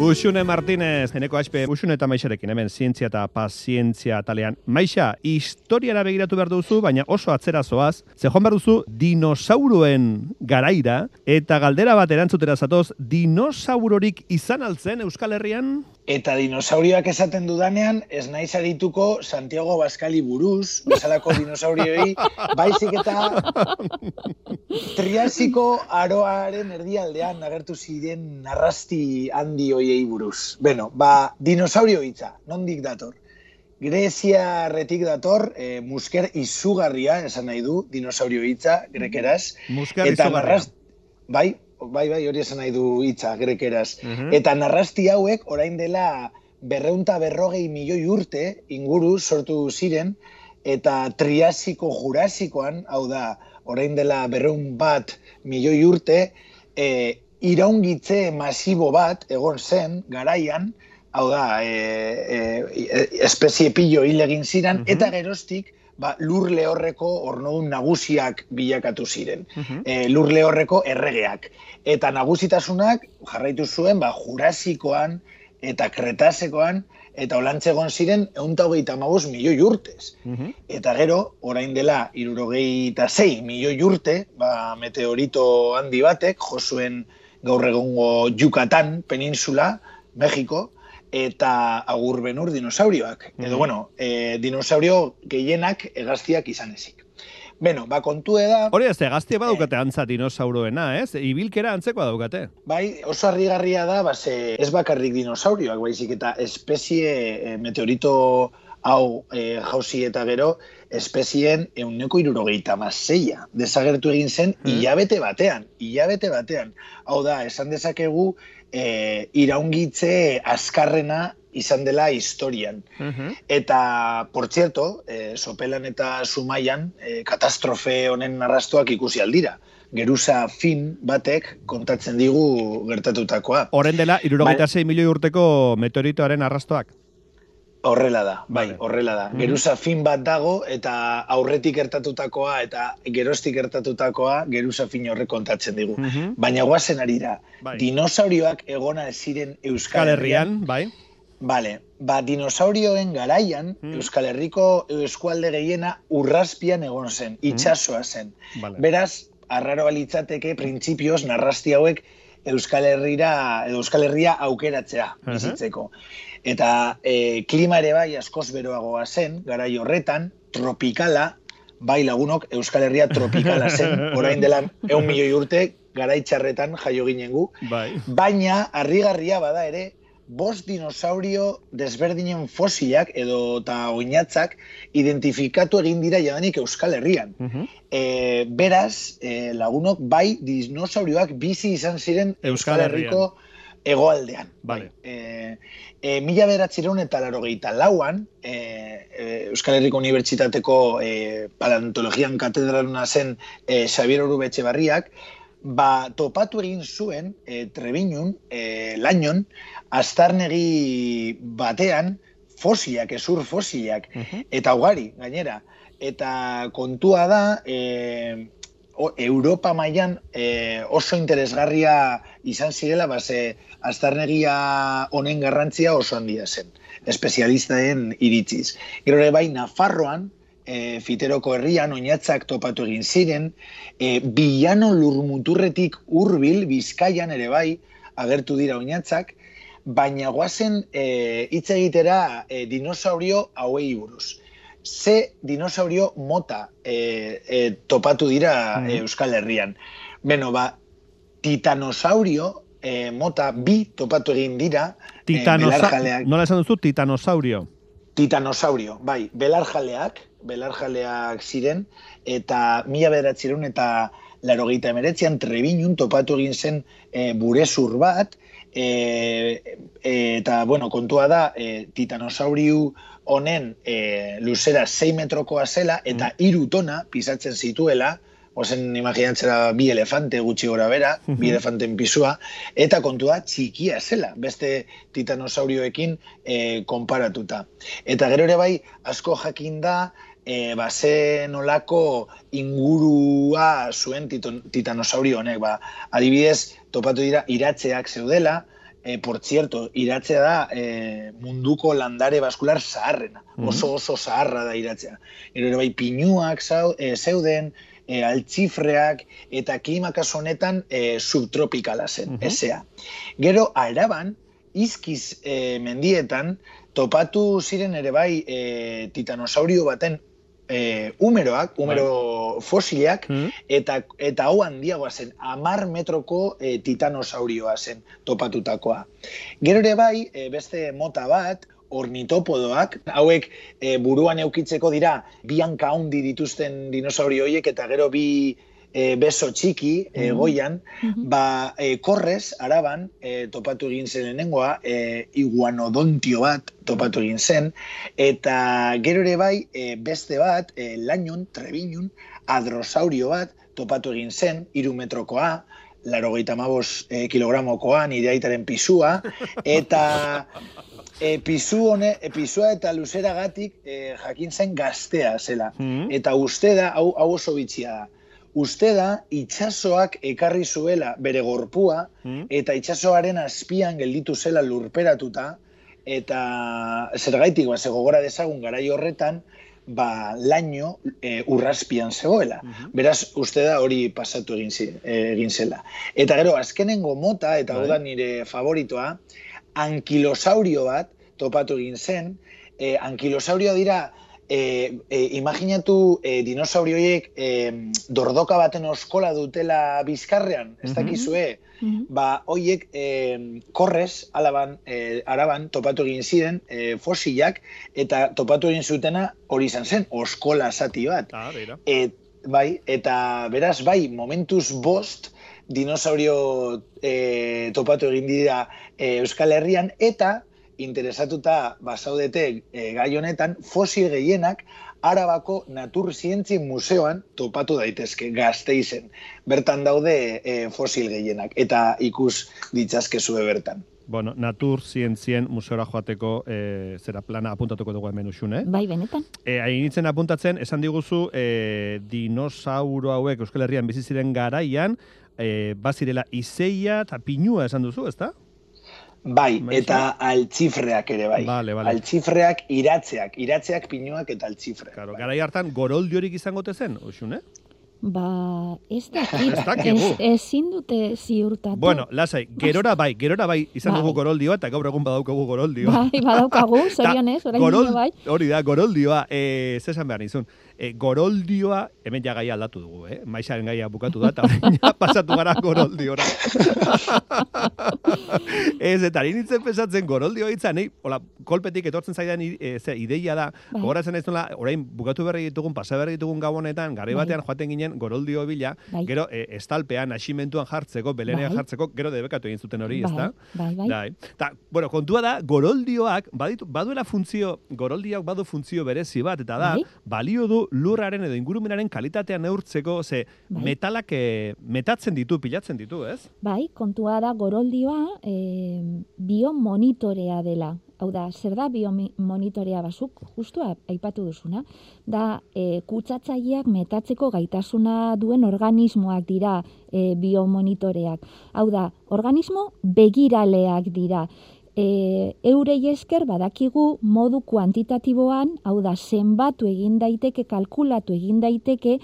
Uxune Martinez, eneko aspe, Uxune eta Maixarekin, hemen zientzia eta pazientzia talean. Maixa, historiara begiratu behar duzu, baina oso atzera zoaz, ze joan behar duzu dinosauruen garaira, eta galdera bat erantzutera zatoz, dinosaurorik izan altzen Euskal Herrian? Eta dinosaurioak esaten dudanean, ez naiz adituko Santiago Baskali buruz, bezalako dinosaurioi, baizik eta triasiko aroaren erdialdean agertu ziren narrasti handi hoiei buruz. Beno, ba, dinosaurio hitza, nondik dator? Grezia retik dator, e, musker izugarria, esan nahi du, dinosaurio hitza, grekeraz. Musker izugarria. bai, bai, bai, hori esan nahi du hitza, grekeraz. Eta narrasti hauek, orain dela berreunta berrogei milioi urte inguru sortu ziren, eta triasiko jurasikoan, hau da, orain dela berreun bat milioi urte, e, iraungitze masibo bat egon zen garaian, hau da, e, e, espezie pillo hil egin ziren, eta geroztik, ba, lur lehorreko ornodun nagusiak bilakatu ziren. e, lur lehorreko erregeak. Eta nagusitasunak jarraitu zuen ba, jurasikoan eta kretasekoan eta olantzegon ziren eunta hogeita mabuz milioi urtez. Eta gero, orain dela, irurogeita zei milioi urte, ba, meteorito handi batek, josuen gaur egongo Yucatan peninsula, Mexiko, eta agur benur dinosaurioak. Edo, bueno, e, dinosaurio gehienak egaztiak izan ezik. Beno, ba, kontue da... Hori ez, egaztia badukate antza dinosauroena, ez? Ibilkera antzeko daukate. Bai, oso harrigarria da, ba, ze ez bakarrik dinosaurioak, baizik eta espezie e, meteorito hau e, jauzi eta gero, espezien euneko irurogeita mazeia. Desagertu egin zen, hilabete batean, hilabete batean. Hau da, esan dezakegu, e, iraungitze azkarrena izan dela historian. Eta, por cierto, e, sopelan eta sumaian, e, katastrofe honen narrastuak ikusi aldira. Geruza fin batek kontatzen digu gertatutakoa. Horren dela, irurogeita zei milioi urteko meteoritoaren arrastoak. Horrela da, bai, Vale. horrela da. Geruza fin bat dago eta aurretik gertatutakoa eta geroztik gertatutakoa geruza fin horrek kontatzen digu. Mhm. Baina guazen arira, Bai. dinosaurioak egona ziren Euskal Herrian. Bai. Vale, ba, dinosaurioen garaian, Mm. Euskal Herriko eskualde gehiena urraspian egon zen, itxasoa zen. Vale. Beraz, arraro litzateke printzipioz narrasti hauek Euskal Herrira, edo Euskal Herria aukeratzea bizitzeko. Eta e, klima ere bai askoz beroagoa zen, garai horretan, tropikala, bai lagunok, Euskal Herria tropikala zen, orain dela eun milioi urte, garai txarretan jaio ginen gu, Bai. Baina, harrigarria bada ere, bost dinosaurio desberdinen fosilak edo eta oinatzak identifikatu egin dira jadanik Euskal Herrian. Mhm. E, beraz, e, lagunok, bai dinosaurioak bizi izan ziren Euskal Herriko hegoaldean. Vale. E, e, mila beratzireun eta larogeita lauan, e, e, Euskal Herriko Unibertsitateko e, paleontologian katedraluna zen e, Xabier Orubetxe Barriak, ba, topatu egin zuen e, Trebinun, e, Lainon, astarnegi batean fosilak, ezur fosilak, Mhm. eta ugari, gainera. Eta kontua da, e, o, Europa mailan e, oso interesgarria izan zirela, base, astarnegia honen garrantzia oso handia zen, espezialistaen iritziz. Gero ere bai, Nafarroan, e, Fiteroko herrian, oinatzak topatu egin ziren, e, bilano lurmuturretik hurbil Bizkaian ere bai, agertu dira oinatzak, baina guazen e, hitz egitera e, dinosaurio hauei buruz. Ze dinosaurio mota e, e, topatu dira e, Euskal Herrian. Beno, ba, titanosaurio e, mota bi topatu egin dira e, Titanosa... belarjaleak. Nola esan duzu? Titanosaurio. Titanosaurio, bai, belarjaleak, belarjaleak ziren, eta mila bederatzireun eta larogeita emeretzean trebinun topatu egin zen e, burezur bat, e, e, eta, bueno, kontua da, e, titanosauriu honen e, luzera 6 metrokoa zela, eta hiru tona pisatzen zituela, ozen imaginatzera bi elefante gutxi gora bera, bi elefanten pisua, eta kontua txikia zela, beste titanosaurioekin e, konparatuta. Eta gero ere bai, asko jakin da, e, ba, ze nolako ingurua zuen titon, titanosaurio honek. Ba, adibidez, topatu dira iratzeak zeudela, e, por zierto, iratzea da e, munduko landare baskular zaharrena. Mhm. Oso oso zaharra da iratzea. Gero bai pinuak zau, e, zeuden, e, altzifreak eta klimakaso honetan e, subtropikala zen, mm esea. Gero, araban, izkiz e, mendietan, topatu ziren ere bai e, titanosaurio baten e, umeroak, umero bai. fosiliak, mm. eta, eta hau handiagoa zen, amar metroko e, titanosaurioa zen topatutakoa. Gero ere bai, e, beste mota bat, ornitopodoak, hauek e, buruan eukitzeko dira, bianka handi dituzten dinosaurioiek, eta gero bi e, beso txiki e, goian, ba, e, korrez, araban, e, topatu egin zen lehenengoa, e, iguanodontio bat topatu egin zen, eta gero ere bai, e, beste bat, e, lainun, trebinun, adrosaurio bat topatu egin zen, irumetrokoa, laro gehieta mabos e, kilogramokoa, nire aitaren pisua, eta e, pisu hone, e, pisua eta luzera gatik e, jakin zen gaztea zela. Eta uste da, hau, hau oso bitxia da uste da itsasoak ekarri zuela bere gorpua hmm? eta itsasoaren azpian gelditu zela lurperatuta eta zergaitik ba gogora dezagun garai horretan ba laino e, urraspian zegoela. Hmm. Beraz, uste da hori pasatu egin, zi, egin zela. Eta gero, azkenengo mota, eta hau da bai. nire favoritoa, ankilosaurio bat topatu egin zen. E, ankilosaurio dira, e, e, imaginatu e, dinosaurioiek e, dordoka baten oskola dutela bizkarrean, ez dakizue, ba, hoiek e, korrez, alaban, e, araban, topatu egin ziren e, fosilak, eta topatu egin zutena hori izan zen, oskola zati bat. Ah, e, bai, eta beraz, bai, momentuz bost, dinosaurio e, topatu egin dira e, Euskal Herrian, eta interesatuta basaudete e, gai honetan, fosil gehienak Arabako Naturzientzien Museoan topatu daitezke gazteizen. Bertan daude e, fosil gehienak eta ikus ditzazkezue bertan. Bueno, Natur Zientzien Museora joateko e, zera plana apuntatuko dugu hemen usun, eh? Bai, benetan. E, Hain apuntatzen, esan diguzu, e, dinosauro hauek Euskal Herrian biziziren garaian, e, bazirela izeia eta pinua esan duzu, ezta? Bai, eta altzifreak ere bai. Vale, vale. Altzifreak iratzeak, iratzeak pinuak eta altzifreak. Claro, bai. garai hartan goroldiorik izango zen, oxun, eh? Ba, ez dakit, ez dute ziurtatu. Bueno, lasai, gerora bai, gerora bai izan dugu bai. goroldioa, eta gaur egun badaukagu goroldioa. Bai, badaukagu, zorionez, orain bai. Hori da, goroldioa, eh, zesan behar nizun e, goroldioa, hemen ja gaia aldatu dugu, eh? Maixaren gaia bukatu da, eta ja pasatu gara goroldiora. ez, eta harin nintzen pesatzen goroldio hitza, nahi, hola, kolpetik etortzen zaidan e, ze, ideia da, bai. gogoratzen ez nola, orain bukatu berri ditugun, pasa berri ditugun gabonetan, gari bai. batean joaten ginen goroldio bila, bai. gero e, estalpean, asimentuan jartzeko, belenean bai. jartzeko, gero debekatu egin zuten hori, bai. ezta? Bai, bai. bai. Ta, bueno, kontua da, goroldioak, baditu, baduela funtzio, goroldioak badu funtzio berezi bat, eta da, bai. balio du lurraren edo ingurumenaren kalitatea neurtzeko, ze bai. metalak e, metatzen ditu, pilatzen ditu, ez? Bai, kontua da goroldioa e, biomonitorea dela. Hau da, zer da biomonitorea bazuk, justu aipatu duzuna, da e, kutsatzaileak metatzeko gaitasuna duen organismoak dira e, biomonitoreak. Hau da, organismo begiraleak dira e, eurei esker badakigu modu kuantitatiboan, hau da, zenbatu egin daiteke, kalkulatu egin daiteke,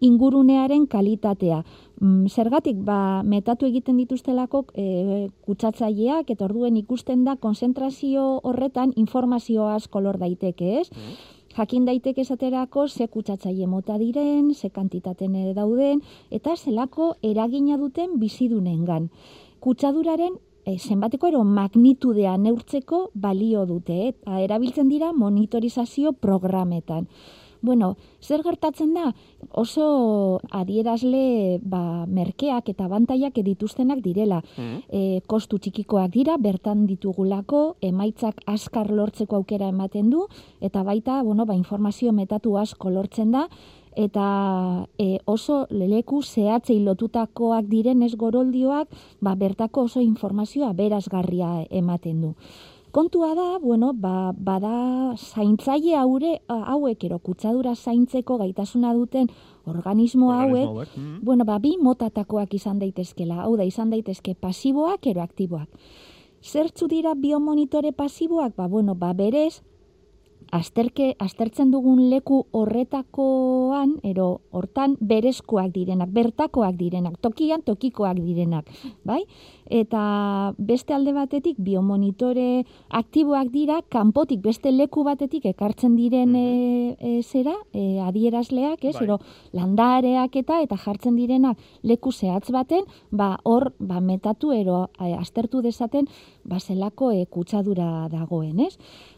ingurunearen kalitatea. Mm, zergatik, ba, metatu egiten dituztelako e, kutsatzaileak eta orduen ikusten da konzentrazio horretan informazio asko lor daiteke, ez? Mm. Jakin daiteke esaterako ze kutsatzaile mota diren, ze kantitaten dauden, eta zelako eragina duten bizidunengan. Kutsaduraren e, zenbateko ero magnitudea neurtzeko balio dute, eta erabiltzen dira monitorizazio programetan. Bueno, zer gertatzen da? Oso adierazle ba, merkeak eta bantaiak dituztenak direla. Mm. E, kostu txikikoak dira, bertan ditugulako, emaitzak askar lortzeko aukera ematen du, eta baita, bueno, ba, informazio metatu asko lortzen da, eta e, oso leleku zehatzei lotutakoak diren ez goroldioak, ba, bertako oso informazioa berazgarria ematen du. Kontua da, bueno, ba, bada zaintzaile haure, hauek ero kutsadura zaintzeko gaitasuna duten organismo hauek, mm. bueno, ba, bi motatakoak izan daitezkela, hau da, izan daitezke pasiboak ero aktiboak. Zertzu dira biomonitore pasiboak? Ba, bueno, ba, berez, azterke, aztertzen dugun leku horretakoan, ero hortan berezkoak direnak, bertakoak direnak, tokian tokikoak direnak, bai? Eta beste alde batetik biomonitore aktiboak dira, kanpotik beste leku batetik ekartzen diren e, e, zera, e, adierazleak, ez? Bai. Ero landareak eta eta jartzen direnak leku zehatz baten, ba hor ba metatu ero e, aztertu dezaten ba zelako e, kutsadura dagoen, ez?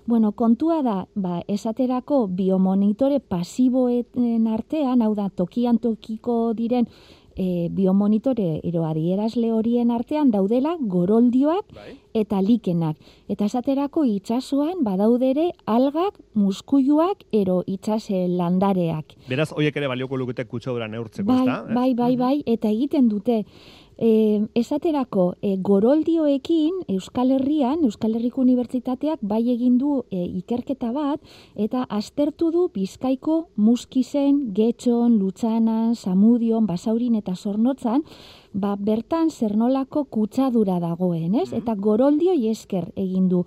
Bueno, kontua da, ba, esaterako biomonitore pasiboen artean, hau da, tokian tokiko diren e, biomonitore ero adierazle horien artean daudela goroldioak bai. eta likenak. Eta esaterako itsasoan badaudere algak, muskuiluak ero itsase landareak. Beraz, hoiek ere balioko lukete kutsadura neurtzeko, bai, ezta? Bai, bai, bai, eta egiten dute E, esaterako, e, goroldioekin Euskal Herrian, Euskal Herriko Unibertsitateak bai egin du e, ikerketa bat, eta aztertu du Bizkaiko muskizen, getxon, lutsanan, samudion, basaurin eta zornotzan, ba, bertan zernolako kutsadura dagoen, ez? Eta goroldio esker egin du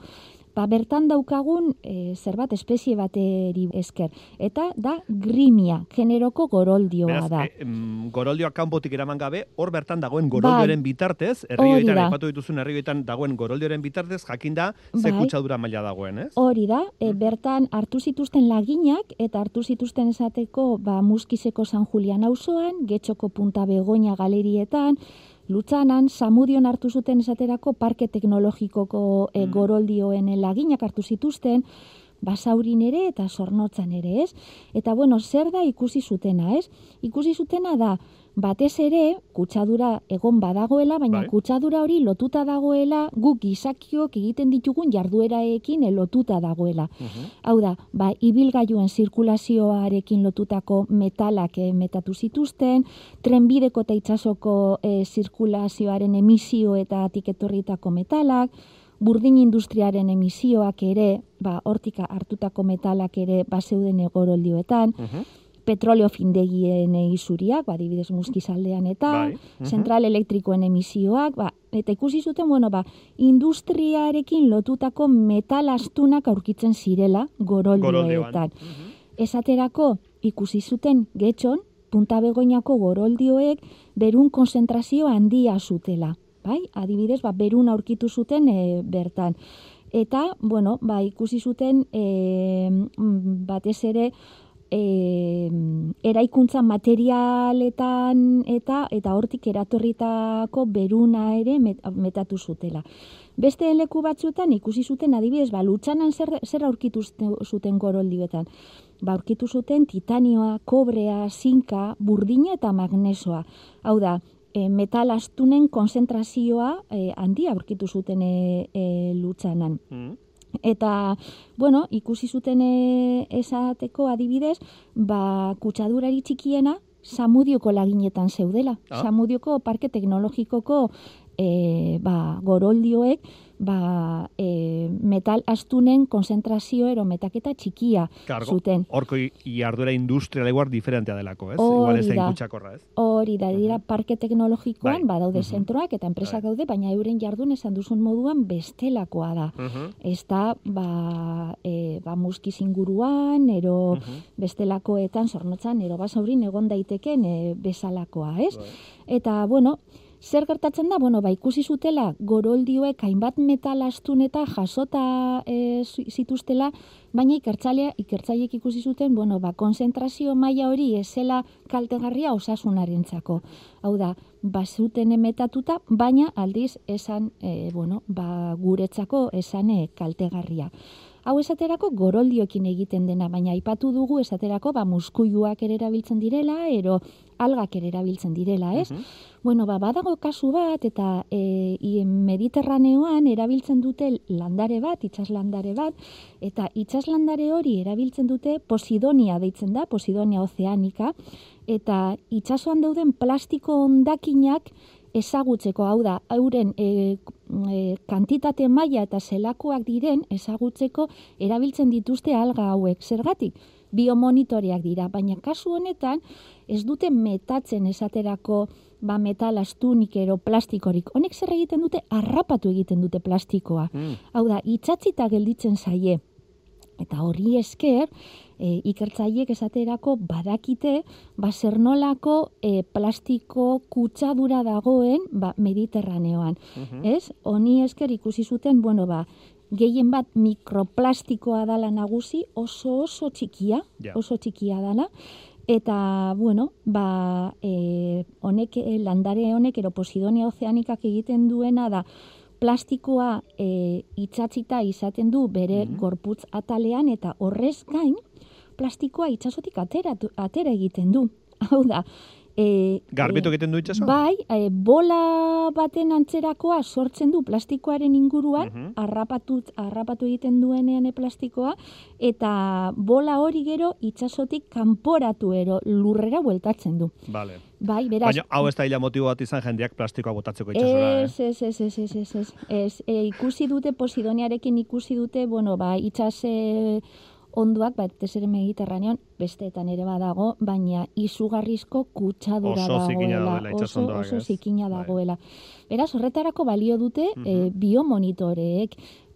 ba, bertan daukagun e, zerbat espezie bateri esker. Eta da grimia, generoko goroldioa da. E, goroldioa kanpotik eraman gabe, hor bertan dagoen goroldioaren bai, bitartez, herrioetan, epatu dituzun herrioetan dagoen goroldioaren bitartez, jakinda ze bai. kutsadura maila dagoen, ez? Hori da, e, bertan hartu zituzten laginak, eta hartu zituzten esateko ba, muskizeko San Julian auzoan, getxoko punta begoña galerietan, Lutzanan, Samudion hartu zuten esaterako parke teknologikoko e, goroldioen laginak hartu zituzten, basaurin ere eta zornotzan ere, ez? Eta bueno, zer da ikusi zutena, ez? Ikusi zutena da, batez ere, kutsadura egon badagoela, baina bai. kutsadura hori lotuta dagoela, guk gizakiok egiten ditugun jardueraekin lotuta dagoela. Mhm. Hau da, ba, ibilgailuen zirkulazioarekin lotutako metalak eh, metatu zituzten, trenbideko eta itsasoko eh, zirkulazioaren emisio eta tiketorritako metalak, burdin industriaren emisioak ere, ba, hortika hartutako metalak ere, ba, zeuden egoroldioetan, mhm petroleo findegien izuriak, ba, dibidez muskizaldean eta, bai. zentral elektrikoen emisioak, ba, eta ikusi zuten, bueno, ba, industriarekin lotutako metal astunak aurkitzen zirela goroldioetan. Mhm. Esaterako ikusi zuten getxon, punta begoinako goroldioek berun konzentrazio handia zutela. Bai? Adibidez, ba, berun aurkitu zuten e, bertan. Eta, bueno, ba, ikusi zuten e, batez ere, e, eraikuntza materialetan eta eta hortik eratorritako beruna ere metatu zutela. Beste leku batzuetan ikusi zuten adibidez, ba, lutsanan zer, zer aurkitu zuten goroldioetan. Ba, aurkitu zuten titanioa, kobrea, zinka, burdina eta magnesoa. Hau da, e, metal astunen konzentrazioa e, handia aurkitu zuten e, e, lutsanan. Mm. Eta, bueno, ikusi zuten e, esateko adibidez, ba, kutsadurari txikiena, Samudioko laginetan zeudela. Ah. Samudioko parke teknologikoko e, ba, goroldioek, ba, e, metal astunen konzentrazio ero metaketa txikia Kargo, zuten. Horko iardura industrial eguar diferentea delako, ez? Igual ez da kutsakorra, ez? Hori da, dira parke teknologikoan, bai. badaude uh zentroak eta enpresak bai. daude, baina euren jardun esan duzun moduan bestelakoa da. Uh Ez da, ba, e, ba muskiz inguruan, ero bestelakoetan, zornotzan, ero basaurin egon daiteken e, bezalakoa, ez? Bai. Eta, bueno, Zer gertatzen da, bueno, ba, ikusi zutela goroldioek hainbat metal astun eta jasota e, zituztela, baina ikertzalea, ikertzaiek ikusi zuten, bueno, ba, konzentrazio maila hori esela kaltegarria osasunaren txako. Hau da, ba, zuten emetatuta, baina aldiz esan, e, bueno, ba, guretzako esan e, kaltegarria. Hau esaterako goroldioekin egiten dena, baina aipatu dugu esaterako ba muskuiluak ere erabiltzen direla, ero algak ere erabiltzen direla, ez? Mhm. Bueno, ba, badago kasu bat eta e, mediterraneoan erabiltzen dute landare bat, itsaslandare bat, eta itsaslandare hori erabiltzen dute posidonia deitzen da, posidonia ozeanika, eta itsasoan dauden plastiko ondakinak ezagutzeko, hau da, euren e, e, kantitate maila eta zelakoak diren ezagutzeko erabiltzen dituzte alga hauek. Zergatik? biomonitoreak dira, baina kasu honetan ez dute metatzen esaterako ba metal astunik ero plastikorik. Honek zer egiten dute? Arrapatu egiten dute plastikoa. Mm. Hau da, itxatzita gelditzen zaie. Eta horri esker, e, ikertzaiek esaterako badakite, ba zer nolako e, plastiko kutsadura dagoen ba, Mediterraneoan. Mhm. Ez? Honi esker ikusi zuten, bueno, ba, gehien bat mikroplastikoa dala nagusi, oso oso txikia, Ja. oso txikia dala, eta, bueno, ba, e, honek, e, landare honek, ero Posidonia ozeanikak egiten duena da, plastikoa e, itxatzita izaten du bere Mhm. gorputz atalean, eta horrez gain, plastikoa itxasotik atera, atera egiten du. Hau da, e, Garbitu e, egiten du itxaso? Bai, e, bola baten antzerakoa sortzen du plastikoaren inguruan, Mhm. harrapatu, harrapatu egiten duenean e plastikoa, eta bola hori gero itsasotik kanporatu ero lurrera bueltatzen du. Vale. Bai, beraz... Baina hau ez da hila motibo bat izan jendeak plastikoa botatzeko itxasora, eh? Ez, ez, ez, ez, ez, ez, ez, ez. E, ikusi dute, Posidoniarekin ikusi dute, bueno, ba, itxas e, onduak, bat ez ere mediterranean, besteetan ere badago, baina izugarrizko kutsadura Oso dagoela. itsas oso, oso zikina Bai. dagoela. Beraz, horretarako balio dute e, Mhm.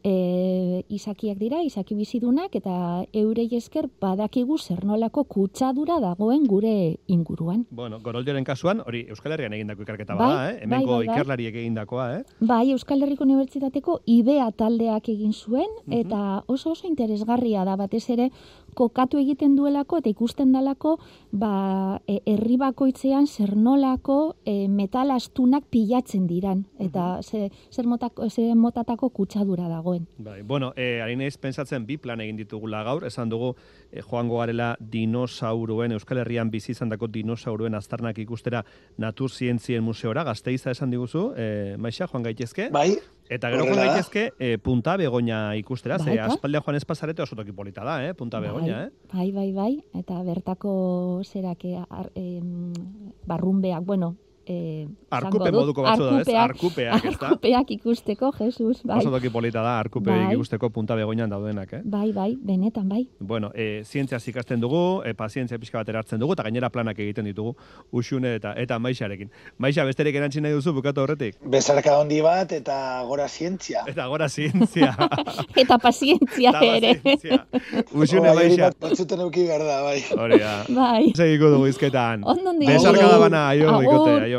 E, izakiak dira, izaki bizidunak, eta eurei esker badakigu zer nolako kutsadura dagoen gure inguruan. Bueno, Goroldioren kasuan, hori Euskal Herrian egindako ikerketa Bai, bada, eh? Hemengo bai, bai, bai. ikerlariek egindakoa, eh? Bai, Euskal Herriko Unibertsitateko IBEA taldeak egin zuen, Mhm. eta oso oso interesgarria da, batez ere, kokatu egiten duelako eta ikusten dalako, ba, e, herri bakoitzean zer nolako e, metal astunak pilatzen diran, eta ze, zer, motako, zer motatako kutsadura dagoen. Bai, bueno, eh, ari naiz pensatzen bi plan egin ditugula gaur, esan dugu eh, joango garela dinosauruen, Euskal Herrian bizi izandako dinosauruen aztarnak ikustera Naturzientzien Museora, gazteiza esan diguzu, eh, maixa, joan gaitezke, Bai, eta gero joan horrela da. gaitezke eh, punta begoña ikustera, ze Baita. aspaldia joan espazarete oso toki polita da, eh, punta begoña, eh? bai, bai, bai, eta bertako zerak e, ar, em, barrunbeak, bueno, e, Arkupe moduko batzu da, ez? arkupeak- Arkupeak, da? Ikusteko, Jesus, bai. Oso toki polita da, arkupe Bai. ikusteko punta begoñan daudenak, eh? Bai, bai, benetan, bai. Bueno, e, zientziaz ikasten dugu, e, pazientzia pixka bat hartzen dugu, eta gainera planak egiten ditugu usune eta eta maixarekin. Maixa, besterik erantzin nahi duzu bukatu horretik? bezarka handi bat eta gora zientzia. Eta gora zientzia. Eta pazientzia ere. Usune Bai, maixa. bat- Batzuten euki behar da, bai. Hori da. bai. Segiko dugu izketan. Ondo ondo. Besarkada bana, aio, aio.